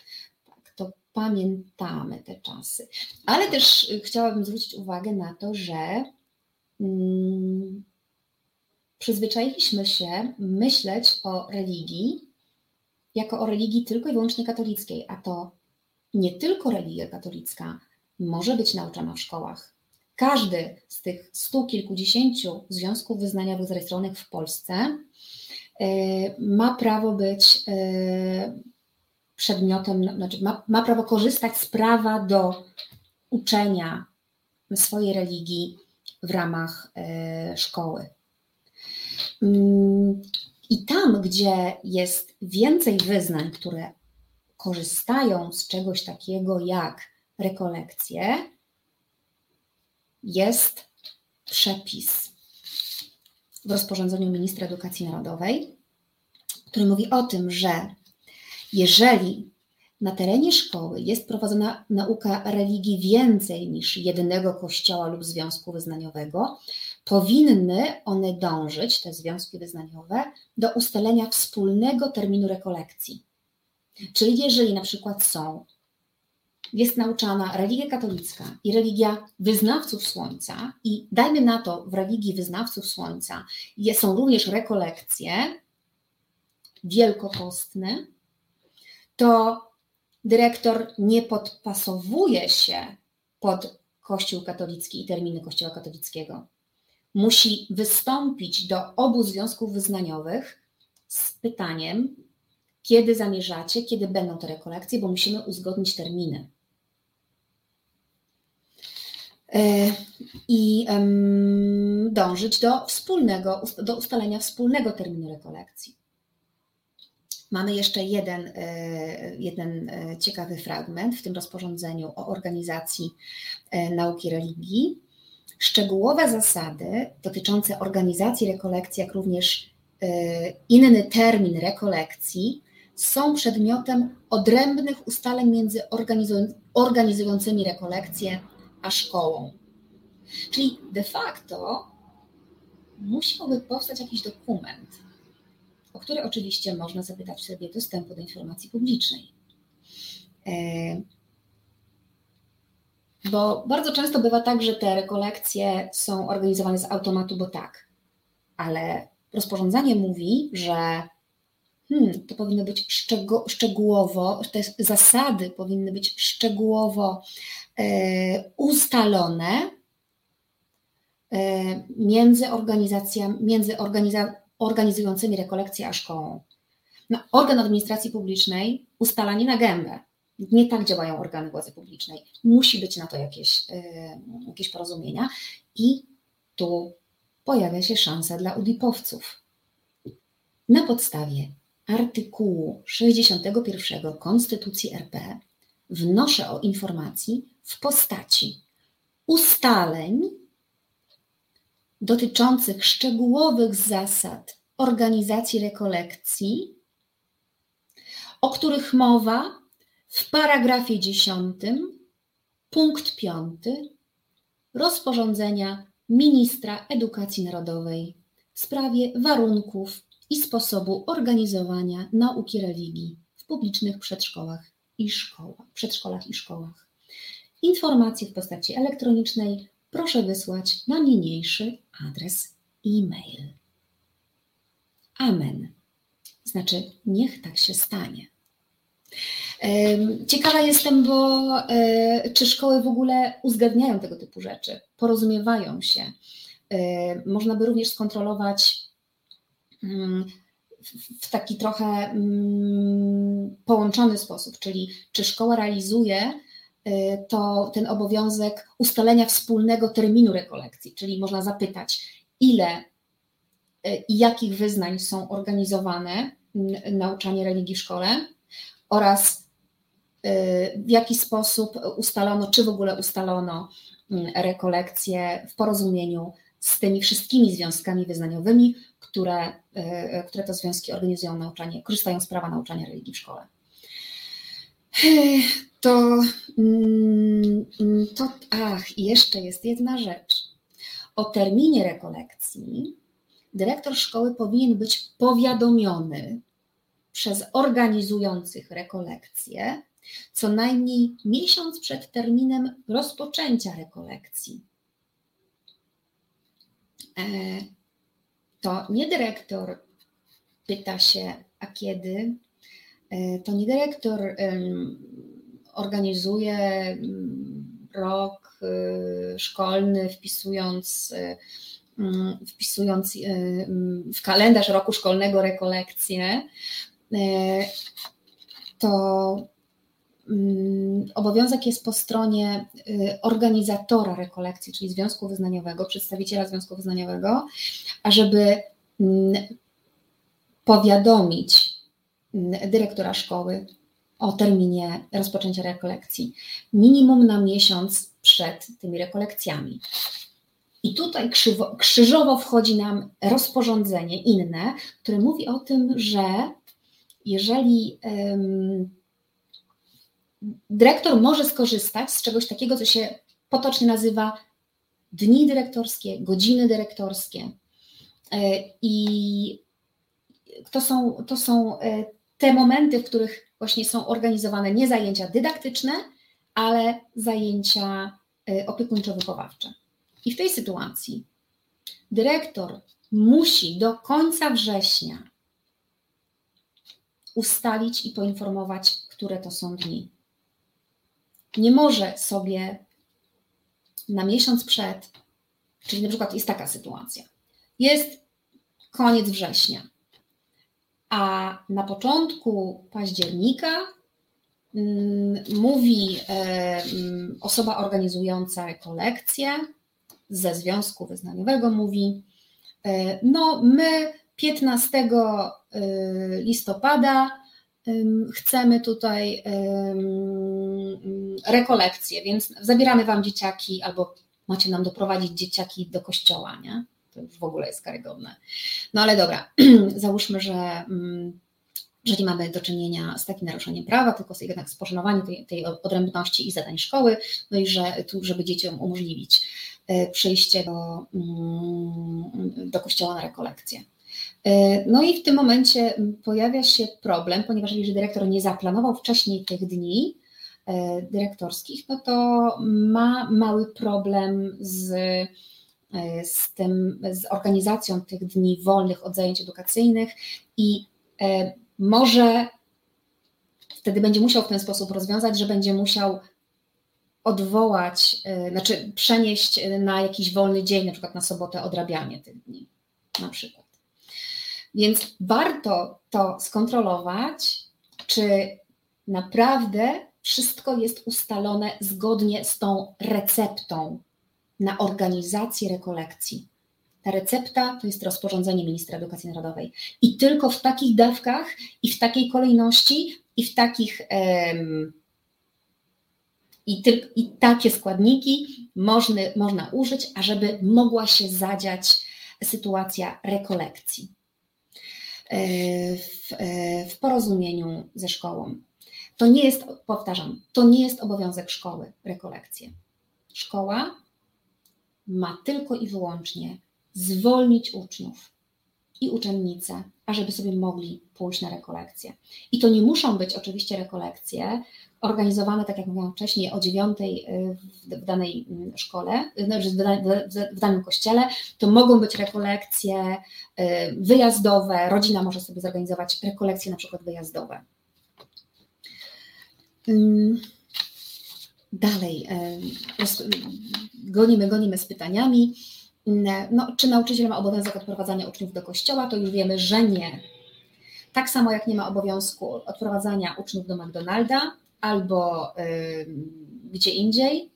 Tak, to pamiętamy te czasy. Ale też chciałabym zwrócić uwagę na to, że mm, przyzwyczailiśmy się myśleć o religii jako o religii tylko i wyłącznie katolickiej, a to nie tylko religia katolicka może być nauczana w szkołach. Każdy z tych stu kilkudziesięciu związków wyznaniowych zarejestrowanych w Polsce e, ma prawo być e, przedmiotem, znaczy ma, ma prawo korzystać z prawa do uczenia swojej religii w ramach e, szkoły. Mm, I tam, gdzie jest więcej wyznań, które korzystają z czegoś takiego jak rekolekcje, jest przepis w rozporządzeniu ministra edukacji narodowej, który mówi o tym, że jeżeli na terenie szkoły jest prowadzona nauka religii więcej niż jednego kościoła lub związku wyznaniowego, powinny one dążyć, te związki wyznaniowe, do ustalenia wspólnego terminu rekolekcji. Czyli jeżeli na przykład są, jest nauczana religia katolicka i religia wyznawców Słońca, i dajmy na to, w religii wyznawców Słońca są również rekolekcje wielkopostne, to dyrektor nie podpasowuje się pod Kościół katolicki i terminy Kościoła katolickiego. Musi wystąpić do obu związków wyznaniowych z pytaniem, kiedy zamierzacie, kiedy będą te rekolekcje, bo musimy uzgodnić terminy. E, I dążyć do wspólnego, do ustalenia wspólnego terminu rekolekcji. Mamy jeszcze jeden, e, jeden e, ciekawy fragment w tym rozporządzeniu o organizacji nauki religii. Szczegółowe zasady dotyczące organizacji rekolekcji, jak również inny termin rekolekcji są przedmiotem odrębnych ustaleń między organizującymi rekolekcje a szkołą. Czyli de facto musiałby powstać jakiś dokument, o który oczywiście można zapytać sobie dostępu do informacji publicznej. E, bo bardzo często bywa tak, że te rekolekcje są organizowane z automatu, bo tak, ale rozporządzenie mówi, że hmm, to powinno być szczegółowo, te zasady powinny być szczegółowo ustalone e, między organizacjami, między organiza, organizującymi rekolekcje a szkołą. No, organ administracji publicznej ustala nie na gębę. Nie tak działają organy władzy publicznej. Musi być na to jakieś, e, jakieś porozumienia i tu pojawia się szansa dla udipowców. Na podstawie artykułu 61 Konstytucji RP wnoszę o informacji w postaci ustaleń dotyczących szczegółowych zasad organizacji rekolekcji, o których mowa w paragrafie 10, punkt 5 rozporządzenia ministra edukacji narodowej w sprawie warunków i sposobu organizowania nauki religii w publicznych przedszkolach i szkołach, przedszkolach i szkołach. Informacje w postaci elektronicznej proszę wysłać na niniejszy adres e-mail. Amen. Znaczy, niech tak się stanie. Ciekawa jestem, bo e, czy szkoły w ogóle uzgadniają tego typu rzeczy, porozumiewają się. Można by również skontrolować Mm, w taki trochę mm, połączony sposób, czyli czy szkoła realizuje to ten obowiązek ustalenia wspólnego terminu rekolekcji, czyli można zapytać, ile y, i jakich wyznań są organizowane nauczanie religii w szkole oraz w jaki sposób ustalono, czy w ogóle ustalono mm, rekolekcje w porozumieniu z tymi wszystkimi związkami wyznaniowymi, które, które to związki organizują nauczanie, korzystają z prawa nauczania religii w szkole. To, mm, to ach, jeszcze jest jedna rzecz. O terminie rekolekcji dyrektor szkoły powinien być powiadomiony przez organizujących rekolekcje co najmniej miesiąc przed terminem rozpoczęcia rekolekcji. E, to nie dyrektor pyta się, a kiedy, e, to nie dyrektor organizuje mm, rok y, szkolny, wpisując, y, mm, wpisując y, mm, w kalendarz roku szkolnego rekolekcje, to obowiązek jest po stronie organizatora rekolekcji, czyli Związku Wyznaniowego, przedstawiciela Związku Wyznaniowego, ażeby powiadomić dyrektora szkoły o terminie rozpoczęcia rekolekcji, minimum na miesiąc przed tymi rekolekcjami. I tutaj krzywo, krzyżowo wchodzi nam rozporządzenie inne, które mówi o tym, że jeżeli um, dyrektor może skorzystać z czegoś takiego, co się potocznie nazywa dni dyrektorskie, godziny dyrektorskie. E, I to są, to są e, te momenty, w których właśnie są organizowane nie zajęcia dydaktyczne, ale zajęcia y, opiekuńczo-wychowawcze. I w tej sytuacji dyrektor musi do końca września ustalić i poinformować, które to są dni. Nie może sobie na miesiąc przed, czyli na przykład jest taka sytuacja, jest koniec września, a na początku października mm, mówi e, mm, osoba organizująca kolekcję ze Związku Wyznaniowego, mówi, e, no my 15 e, listopada chcemy tutaj rekolekcję, więc zabieramy Wam dzieciaki albo macie nam doprowadzić dzieciaki do kościoła, nie? W ogóle jest karygodne. No ale dobra, załóżmy, że, mm, że nie mamy do czynienia z takim naruszeniem prawa, tylko jednak z poszanowaniem tej, tej odrębności i zadań szkoły, no i że tu, żeby dzieciom umożliwić e, przyjście do, mm, do kościoła na rekolekcję. E, no i w tym momencie pojawia się problem, ponieważ jeżeli dyrektor nie zaplanował wcześniej tych dni e, dyrektorskich, no to ma mały problem z z, tym, z organizacją tych dni wolnych od zajęć edukacyjnych i e, może wtedy będzie musiał w ten sposób rozwiązać, że będzie musiał odwołać, e, znaczy przenieść na jakiś wolny dzień, na przykład na sobotę odrabianie tych dni, na przykład. Więc warto to skontrolować, czy naprawdę wszystko jest ustalone zgodnie z tą receptą na organizację rekolekcji. Ta recepta to jest rozporządzenie ministra edukacji narodowej. I tylko w takich dawkach, i w takiej kolejności, i w takich. Um, i, tyl, I takie składniki można, można użyć, ażeby mogła się zadziać sytuacja rekolekcji e, w, e, w porozumieniu ze szkołą. To nie jest, powtarzam, to nie jest obowiązek szkoły rekolekcje. Szkoła ma tylko i wyłącznie zwolnić uczniów i uczennice, ażeby sobie mogli pójść na rekolekcje. I to nie muszą być oczywiście rekolekcje organizowane, tak jak mówiłam wcześniej, o dziewiątej y, w danej mm, szkole, y, w danym kościele. To mogą być rekolekcje y, wyjazdowe, rodzina może sobie zorganizować rekolekcje na przykład wyjazdowe. Dalej, gonimy, gonimy z pytaniami. No, czy nauczyciel ma obowiązek odprowadzania uczniów do kościoła? To już wiemy, że nie. Tak samo jak nie ma obowiązku odprowadzania uczniów do McDonalda albo y, gdzie indziej,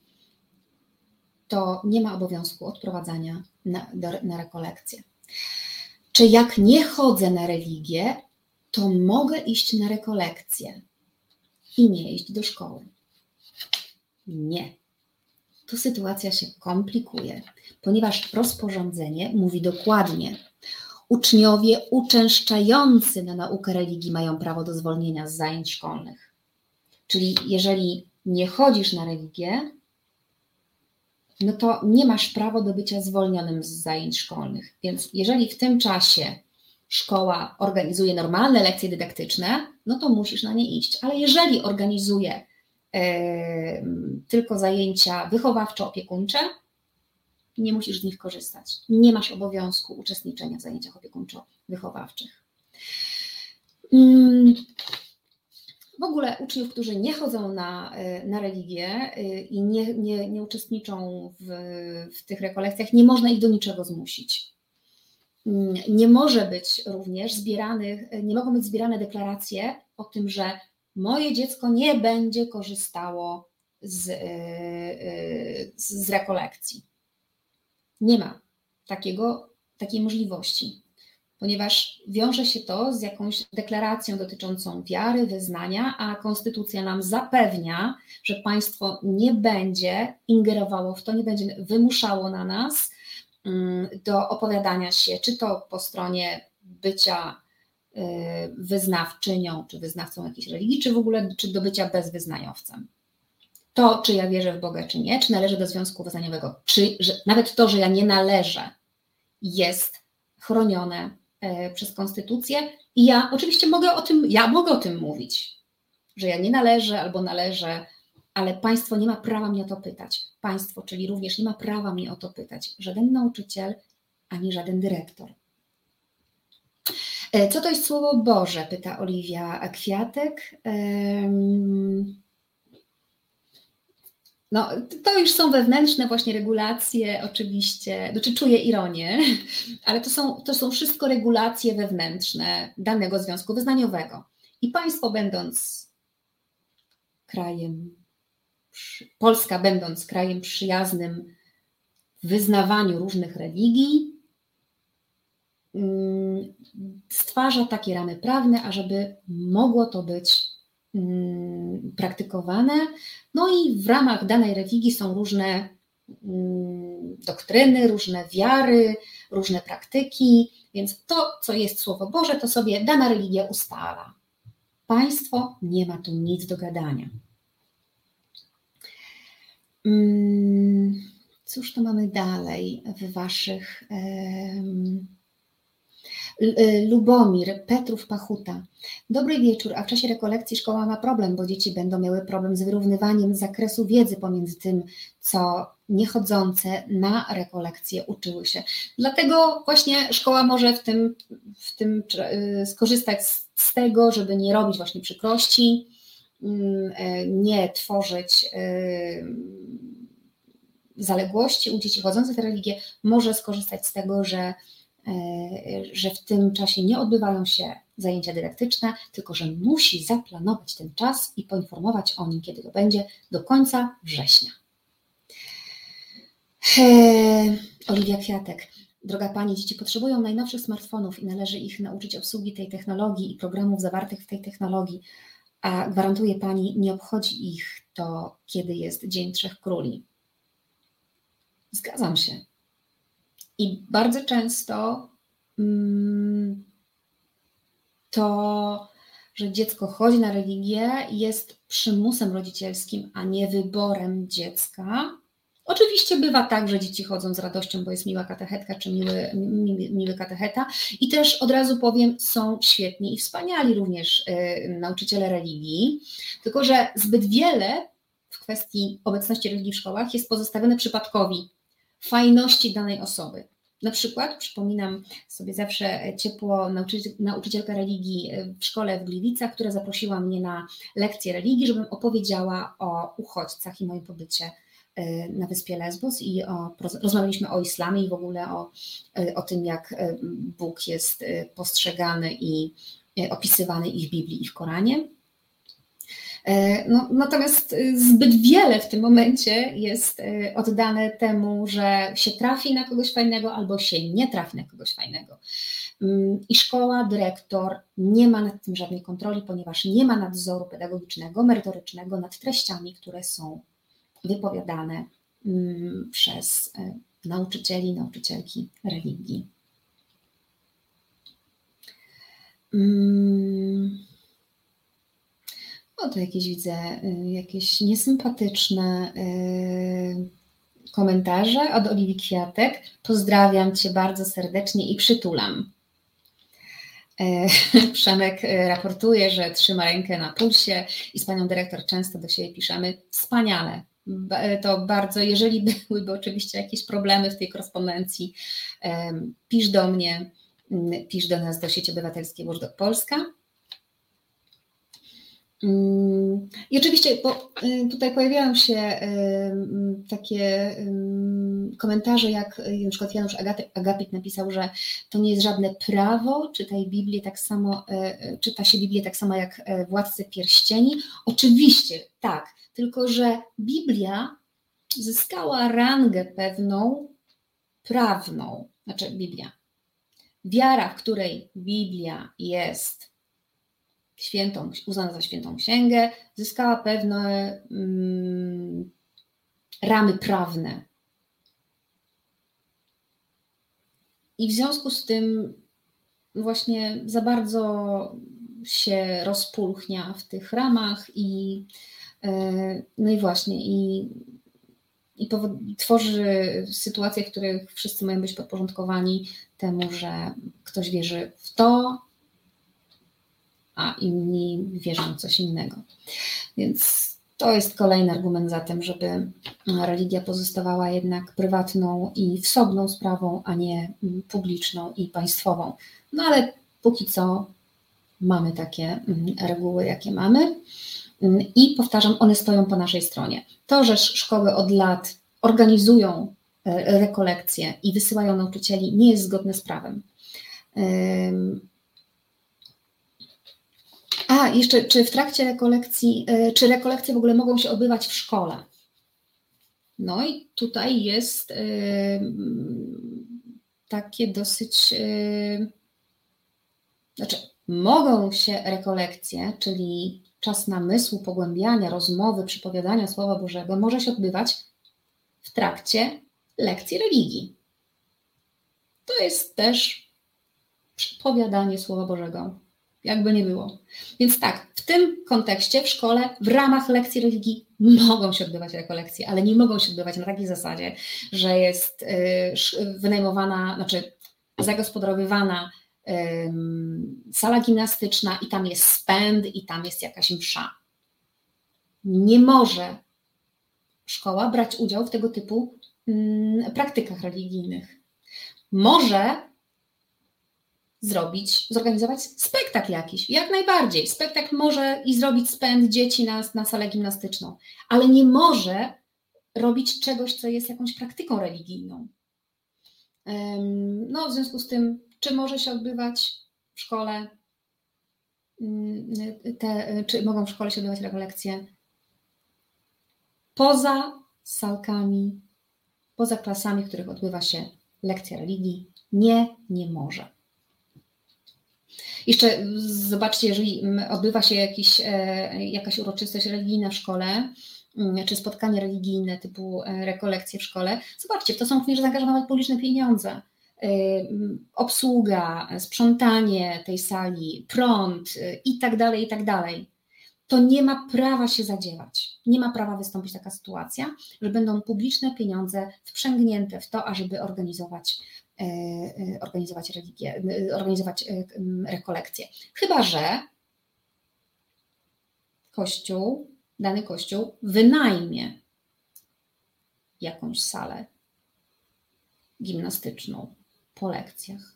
to nie ma obowiązku odprowadzania na, do, na rekolekcję. Czy jak nie chodzę na religię, to mogę iść na rekolekcję? i nie iść do szkoły. Nie. Tu sytuacja się komplikuje, ponieważ rozporządzenie mówi dokładnie, uczniowie uczęszczający na naukę religii mają prawo do zwolnienia z zajęć szkolnych. Czyli jeżeli nie chodzisz na religię, no to nie masz prawa do bycia zwolnionym z zajęć szkolnych. Więc jeżeli w tym czasie szkoła organizuje normalne lekcje dydaktyczne, no to musisz na nie iść. Ale jeżeli organizuje tylko zajęcia wychowawczo-opiekuńcze, nie musisz z nich korzystać. Nie masz obowiązku uczestniczenia w zajęciach opiekuńczo-wychowawczych. Mm, w ogóle uczniów, którzy nie chodzą na, e, na religię e, i nie, nie, nie uczestniczą w, w tych rekolekcjach, nie można ich do niczego zmusić. Mm, nie może być również zbieranych, nie mogą być zbierane deklaracje o tym, że moje dziecko nie będzie korzystało z, e, z rekolekcji. Nie ma takiego, takiej możliwości ponieważ wiąże się to z jakąś deklaracją dotyczącą wiary, wyznania, a konstytucja nam zapewnia, że państwo nie będzie ingerowało w to, nie będzie wymuszało na nas mm, do opowiadania się, czy to po stronie bycia y, wyznawczynią, czy wyznawcą jakiejś religii, czy w ogóle czy do bycia bezwyznaniowcem. To, czy ja wierzę w Boga, czy nie, czy należę do związku wyznaniowego, czy że, nawet to, że ja nie należę, jest chronione E, przez konstytucję i ja oczywiście mogę o tym, ja mogę o tym mówić, że ja nie należę albo należę, ale państwo nie ma prawa mnie o to pytać. Państwo, czyli również nie ma prawa mnie o to pytać. Żaden nauczyciel, ani żaden dyrektor. E, co to jest Słowo Boże? Pyta Oliwia Kwiatek. No, to już są wewnętrzne właśnie regulacje, oczywiście, znaczy czuję ironię, ale to są, to są wszystko regulacje wewnętrzne danego związku wyznaniowego. I państwo będąc krajem, Polska będąc krajem przyjaznym w wyznawaniu różnych religii, stwarza takie ramy prawne, ażeby mogło to być Mm, praktykowane. No i w ramach danej religii są różne mm, doktryny, różne wiary, różne praktyki, więc to, co jest Słowo Boże, to sobie dana religia ustala. Państwo nie ma tu nic do gadania. Mm, cóż to mamy dalej w Waszych. Y, Lubomir, Petrów Pachuta. Dobry wieczór, a w czasie rekolekcji szkoła ma problem, bo dzieci będą miały problem z wyrównywaniem zakresu wiedzy pomiędzy tym, co niechodzące na rekolekcje uczyły się. Dlatego właśnie szkoła może w tym, w tym y, skorzystać z, z tego, żeby nie robić właśnie przykrości, mm, e, nie tworzyć y, zaległości u dzieci chodzących w religię, może skorzystać z tego, że że w tym czasie nie odbywają się zajęcia dydaktyczne, tylko że musi zaplanować ten czas i poinformować o nim, kiedy to będzie, do końca września. E, Oliwia Kwiatek. Droga Pani, dzieci potrzebują najnowszych smartfonów i należy ich nauczyć obsługi tej technologii i programów zawartych w tej technologii, a gwarantuje Pani, nie obchodzi ich to, kiedy jest Dzień Trzech Króli. Zgadzam się. I bardzo często mm, to, że dziecko chodzi na religię, jest przymusem rodzicielskim, a nie wyborem dziecka. Oczywiście bywa tak, że dzieci chodzą z radością, bo jest miła katechetka czy miły, miły katecheta. I też od razu powiem, są świetni i wspaniali również y, nauczyciele religii, tylko że zbyt wiele w kwestii obecności religii w szkołach jest pozostawione przypadkowi fajności danej osoby. Na przykład przypominam sobie zawsze ciepło nauczycielka religii w szkole w Gliwicach, która zaprosiła mnie na lekcję religii, żebym opowiedziała o uchodźcach i moim pobycie e, na wyspie Lesbos i o, rozmawialiśmy o islamie i w ogóle o, e, o tym, jak e, Bóg jest postrzegany i opisywany i w Biblii, i w Koranie. E, no, natomiast y, zbyt wiele w tym momencie jest y, oddane temu, że się trafi na kogoś fajnego albo się nie trafi na kogoś fajnego. Mm, I szkoła, dyrektor nie ma nad tym żadnej kontroli, ponieważ nie ma nadzoru pedagogicznego, merytorycznego nad treściami, które są wypowiadane mm, przez y, nauczycieli, nauczycielki religii. To jakieś widzę, y, jakieś niesympatyczne y, komentarze od Oliwii Kwiatek. Pozdrawiam Cię bardzo serdecznie i przytulam. E, Przemek y, raportuje, że trzyma rękę na pulsie i z panią dyrektor często do siebie piszemy wspaniale. To bardzo, jeżeli byłyby oczywiście jakieś problemy w tej korespondencji, pisz do mnie, pisz do nas do sieci obywatelskiej Watchdog Polska I oczywiście bo y, tutaj pojawiają się takie komentarze, jak y, na przykład Janusz Agapit napisał, że to nie jest żadne prawo, czytaj Biblię tak samo, czyta się Biblię tak samo jak Władcy Pierścieni. Oczywiście tak, tylko że Biblia zyskała rangę pewną prawną, znaczy Biblia. Wiara, w której Biblia jest świętą, uznana za świętą księgę, zyskała pewne mm, ramy prawne. I w związku z tym właśnie za bardzo się rozpulchnia w tych ramach i e, no i właśnie i, i tworzy sytuacje, w których wszyscy mają być podporządkowani temu, że ktoś wierzy w to, a inni wierzą coś innego. Więc to jest kolejny argument za tym, żeby religia pozostawała jednak prywatną i wsobną sprawą, a nie publiczną i państwową. No ale póki co mamy takie mm, reguły, jakie mamy. Mm, I powtarzam, one stoją po naszej stronie. To, że szkoły od lat organizują e, rekolekcje i wysyłają nauczycieli, nie jest zgodne z prawem. A, jeszcze, czy w trakcie rekolekcji, e, czy rekolekcje w ogóle mogą się odbywać w szkole? No i tutaj jest e, takie dosyć, e, znaczy mogą się rekolekcje, czyli czas namysłu, pogłębiania, rozmowy, przypowiadania Słowa Bożego, może się odbywać w trakcie lekcji religii. To jest też przypowiadanie Słowa Bożego jakby nie było. Więc tak, w tym kontekście w szkole w ramach lekcji religii mogą się odbywać rekolekcje, ale nie mogą się odbywać na takiej zasadzie, że jest y, wynajmowana, znaczy zagospodarowywana sala gimnastyczna i tam jest spęd i tam jest jakaś msza. Nie może szkoła brać udziału w tego typu mm, praktykach religijnych. Może zrobić, zorganizować spektakl jakiś. Jak najbardziej. Spektakl może i zrobić spęd dzieci na, na salę gimnastyczną, ale nie może robić czegoś, co jest jakąś praktyką religijną. No, w związku z tym, czy może się odbywać w szkole, mm, te, czy mogą w szkole się odbywać rekolekcje poza salkami, poza klasami, w których odbywa się lekcja religii? Nie, nie może. Jeszcze zobaczcie, jeżeli odbywa się jakiś, e, jakaś uroczystość religijna w szkole, mm, czy spotkanie religijne typu e, rekolekcje w szkole, zobaczcie, w to są również zaangażowane publiczne pieniądze. E, obsługa, sprzątanie tej sali, prąd i tak dalej, i tak dalej. To nie ma prawa się zadziewać. Nie ma prawa wystąpić taka sytuacja, że będą publiczne pieniądze wprzęgnięte w to, ażeby organizować organizować religię, e, organizować rekolekcje. Chyba, że kościół, dany kościół wynajmie jakąś salę gimnastyczną po lekcjach.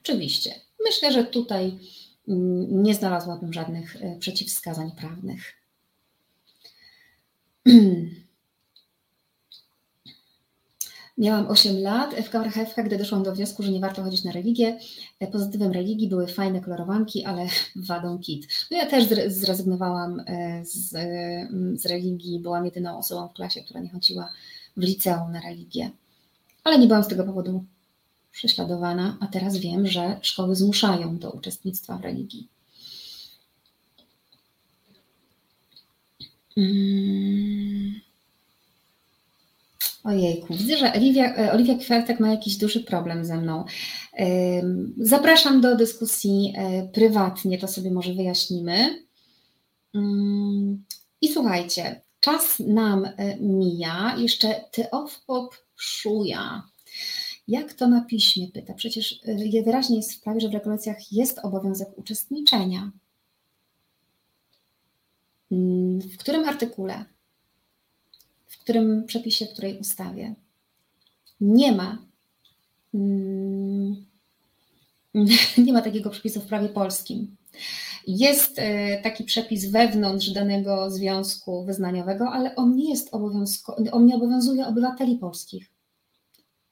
Oczywiście. Myślę, że tutaj nie znalazłabym żadnych przeciwwskazań prawnych. Miałam 8 lat w marchewka, gdy doszłam do wniosku, że nie warto chodzić na religię. Pozytywem religii były fajne kolorowanki, ale wadą kit. No ja też zrezygnowałam e, z, mm, z religii, byłam jedyną osobą w klasie, która nie chodziła w liceum na religię. Ale nie byłam z tego powodu prześladowana, a teraz wiem, że szkoły zmuszają do uczestnictwa w religii. Hmm. Ojejku, widzę, że Oliwia, e, Oliwia Kwiatek ma jakiś duży problem ze mną. Zapraszam do dyskusji e, prywatnie, to sobie może wyjaśnimy. Mm, I słuchajcie, czas nam e, mija, jeszcze Teofpop szuja. Jak to na piśmie pyta? Przecież wyraźnie jest w prawie, że w regulacjach jest obowiązek uczestniczenia. Mm, w którym artykule? Którym przepisie, w której ustawie nie ma, mm, nie ma takiego przepisu w prawie polskim. Jest e, taki przepis wewnątrz danego związku wyznaniowego, ale on nie jest obowiązkowy, on nie obowiązuje obywateli polskich.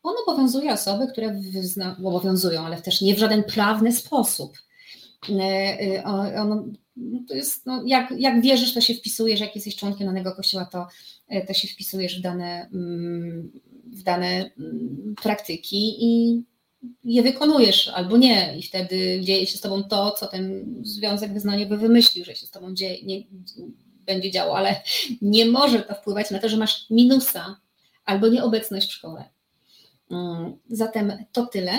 On obowiązuje osoby, które wyzna, obowiązują, ale też nie w żaden prawny sposób. E, e, on, no to jest, no, jak, jak wierzysz, to się wpisujesz, jak jesteś członkiem danego kościoła, to, e, to się wpisujesz w dane, mm, w dane mm, praktyki i je wykonujesz albo nie i wtedy dzieje się z tobą to, co ten związek wyznaniowy wymyślił, że się z tobą dzieje, nie, będzie działo, ale nie może to wpływać na to, że masz minusa albo nieobecność w szkole. Mm, zatem to tyle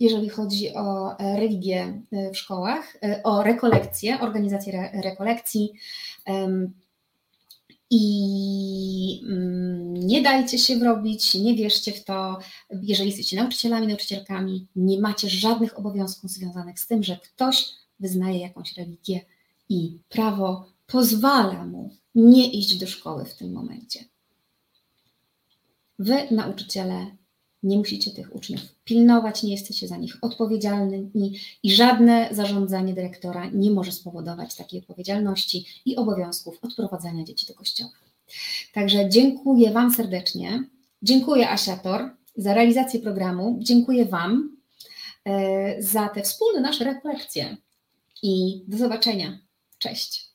jeżeli chodzi o e, religię e, w szkołach, e, o rekolekcje, organizację rekolekcji. I mm, nie dajcie się wrobić, nie wierzcie w to. Jeżeli jesteście nauczycielami, nauczycielkami, nie macie żadnych obowiązków związanych z tym, że ktoś wyznaje jakąś religię i prawo pozwala mu nie iść do szkoły w tym momencie. Wy, nauczyciele, nie musicie tych uczniów pilnować, nie jesteście za nich odpowiedzialni i żadne zarządzanie dyrektora nie może spowodować takiej odpowiedzialności i obowiązków odprowadzania dzieci do kościoła. Także dziękuję Wam serdecznie. Dziękuję Asiator za realizację programu. Dziękuję Wam e, za te wspólne nasze refleksje i do zobaczenia. Cześć.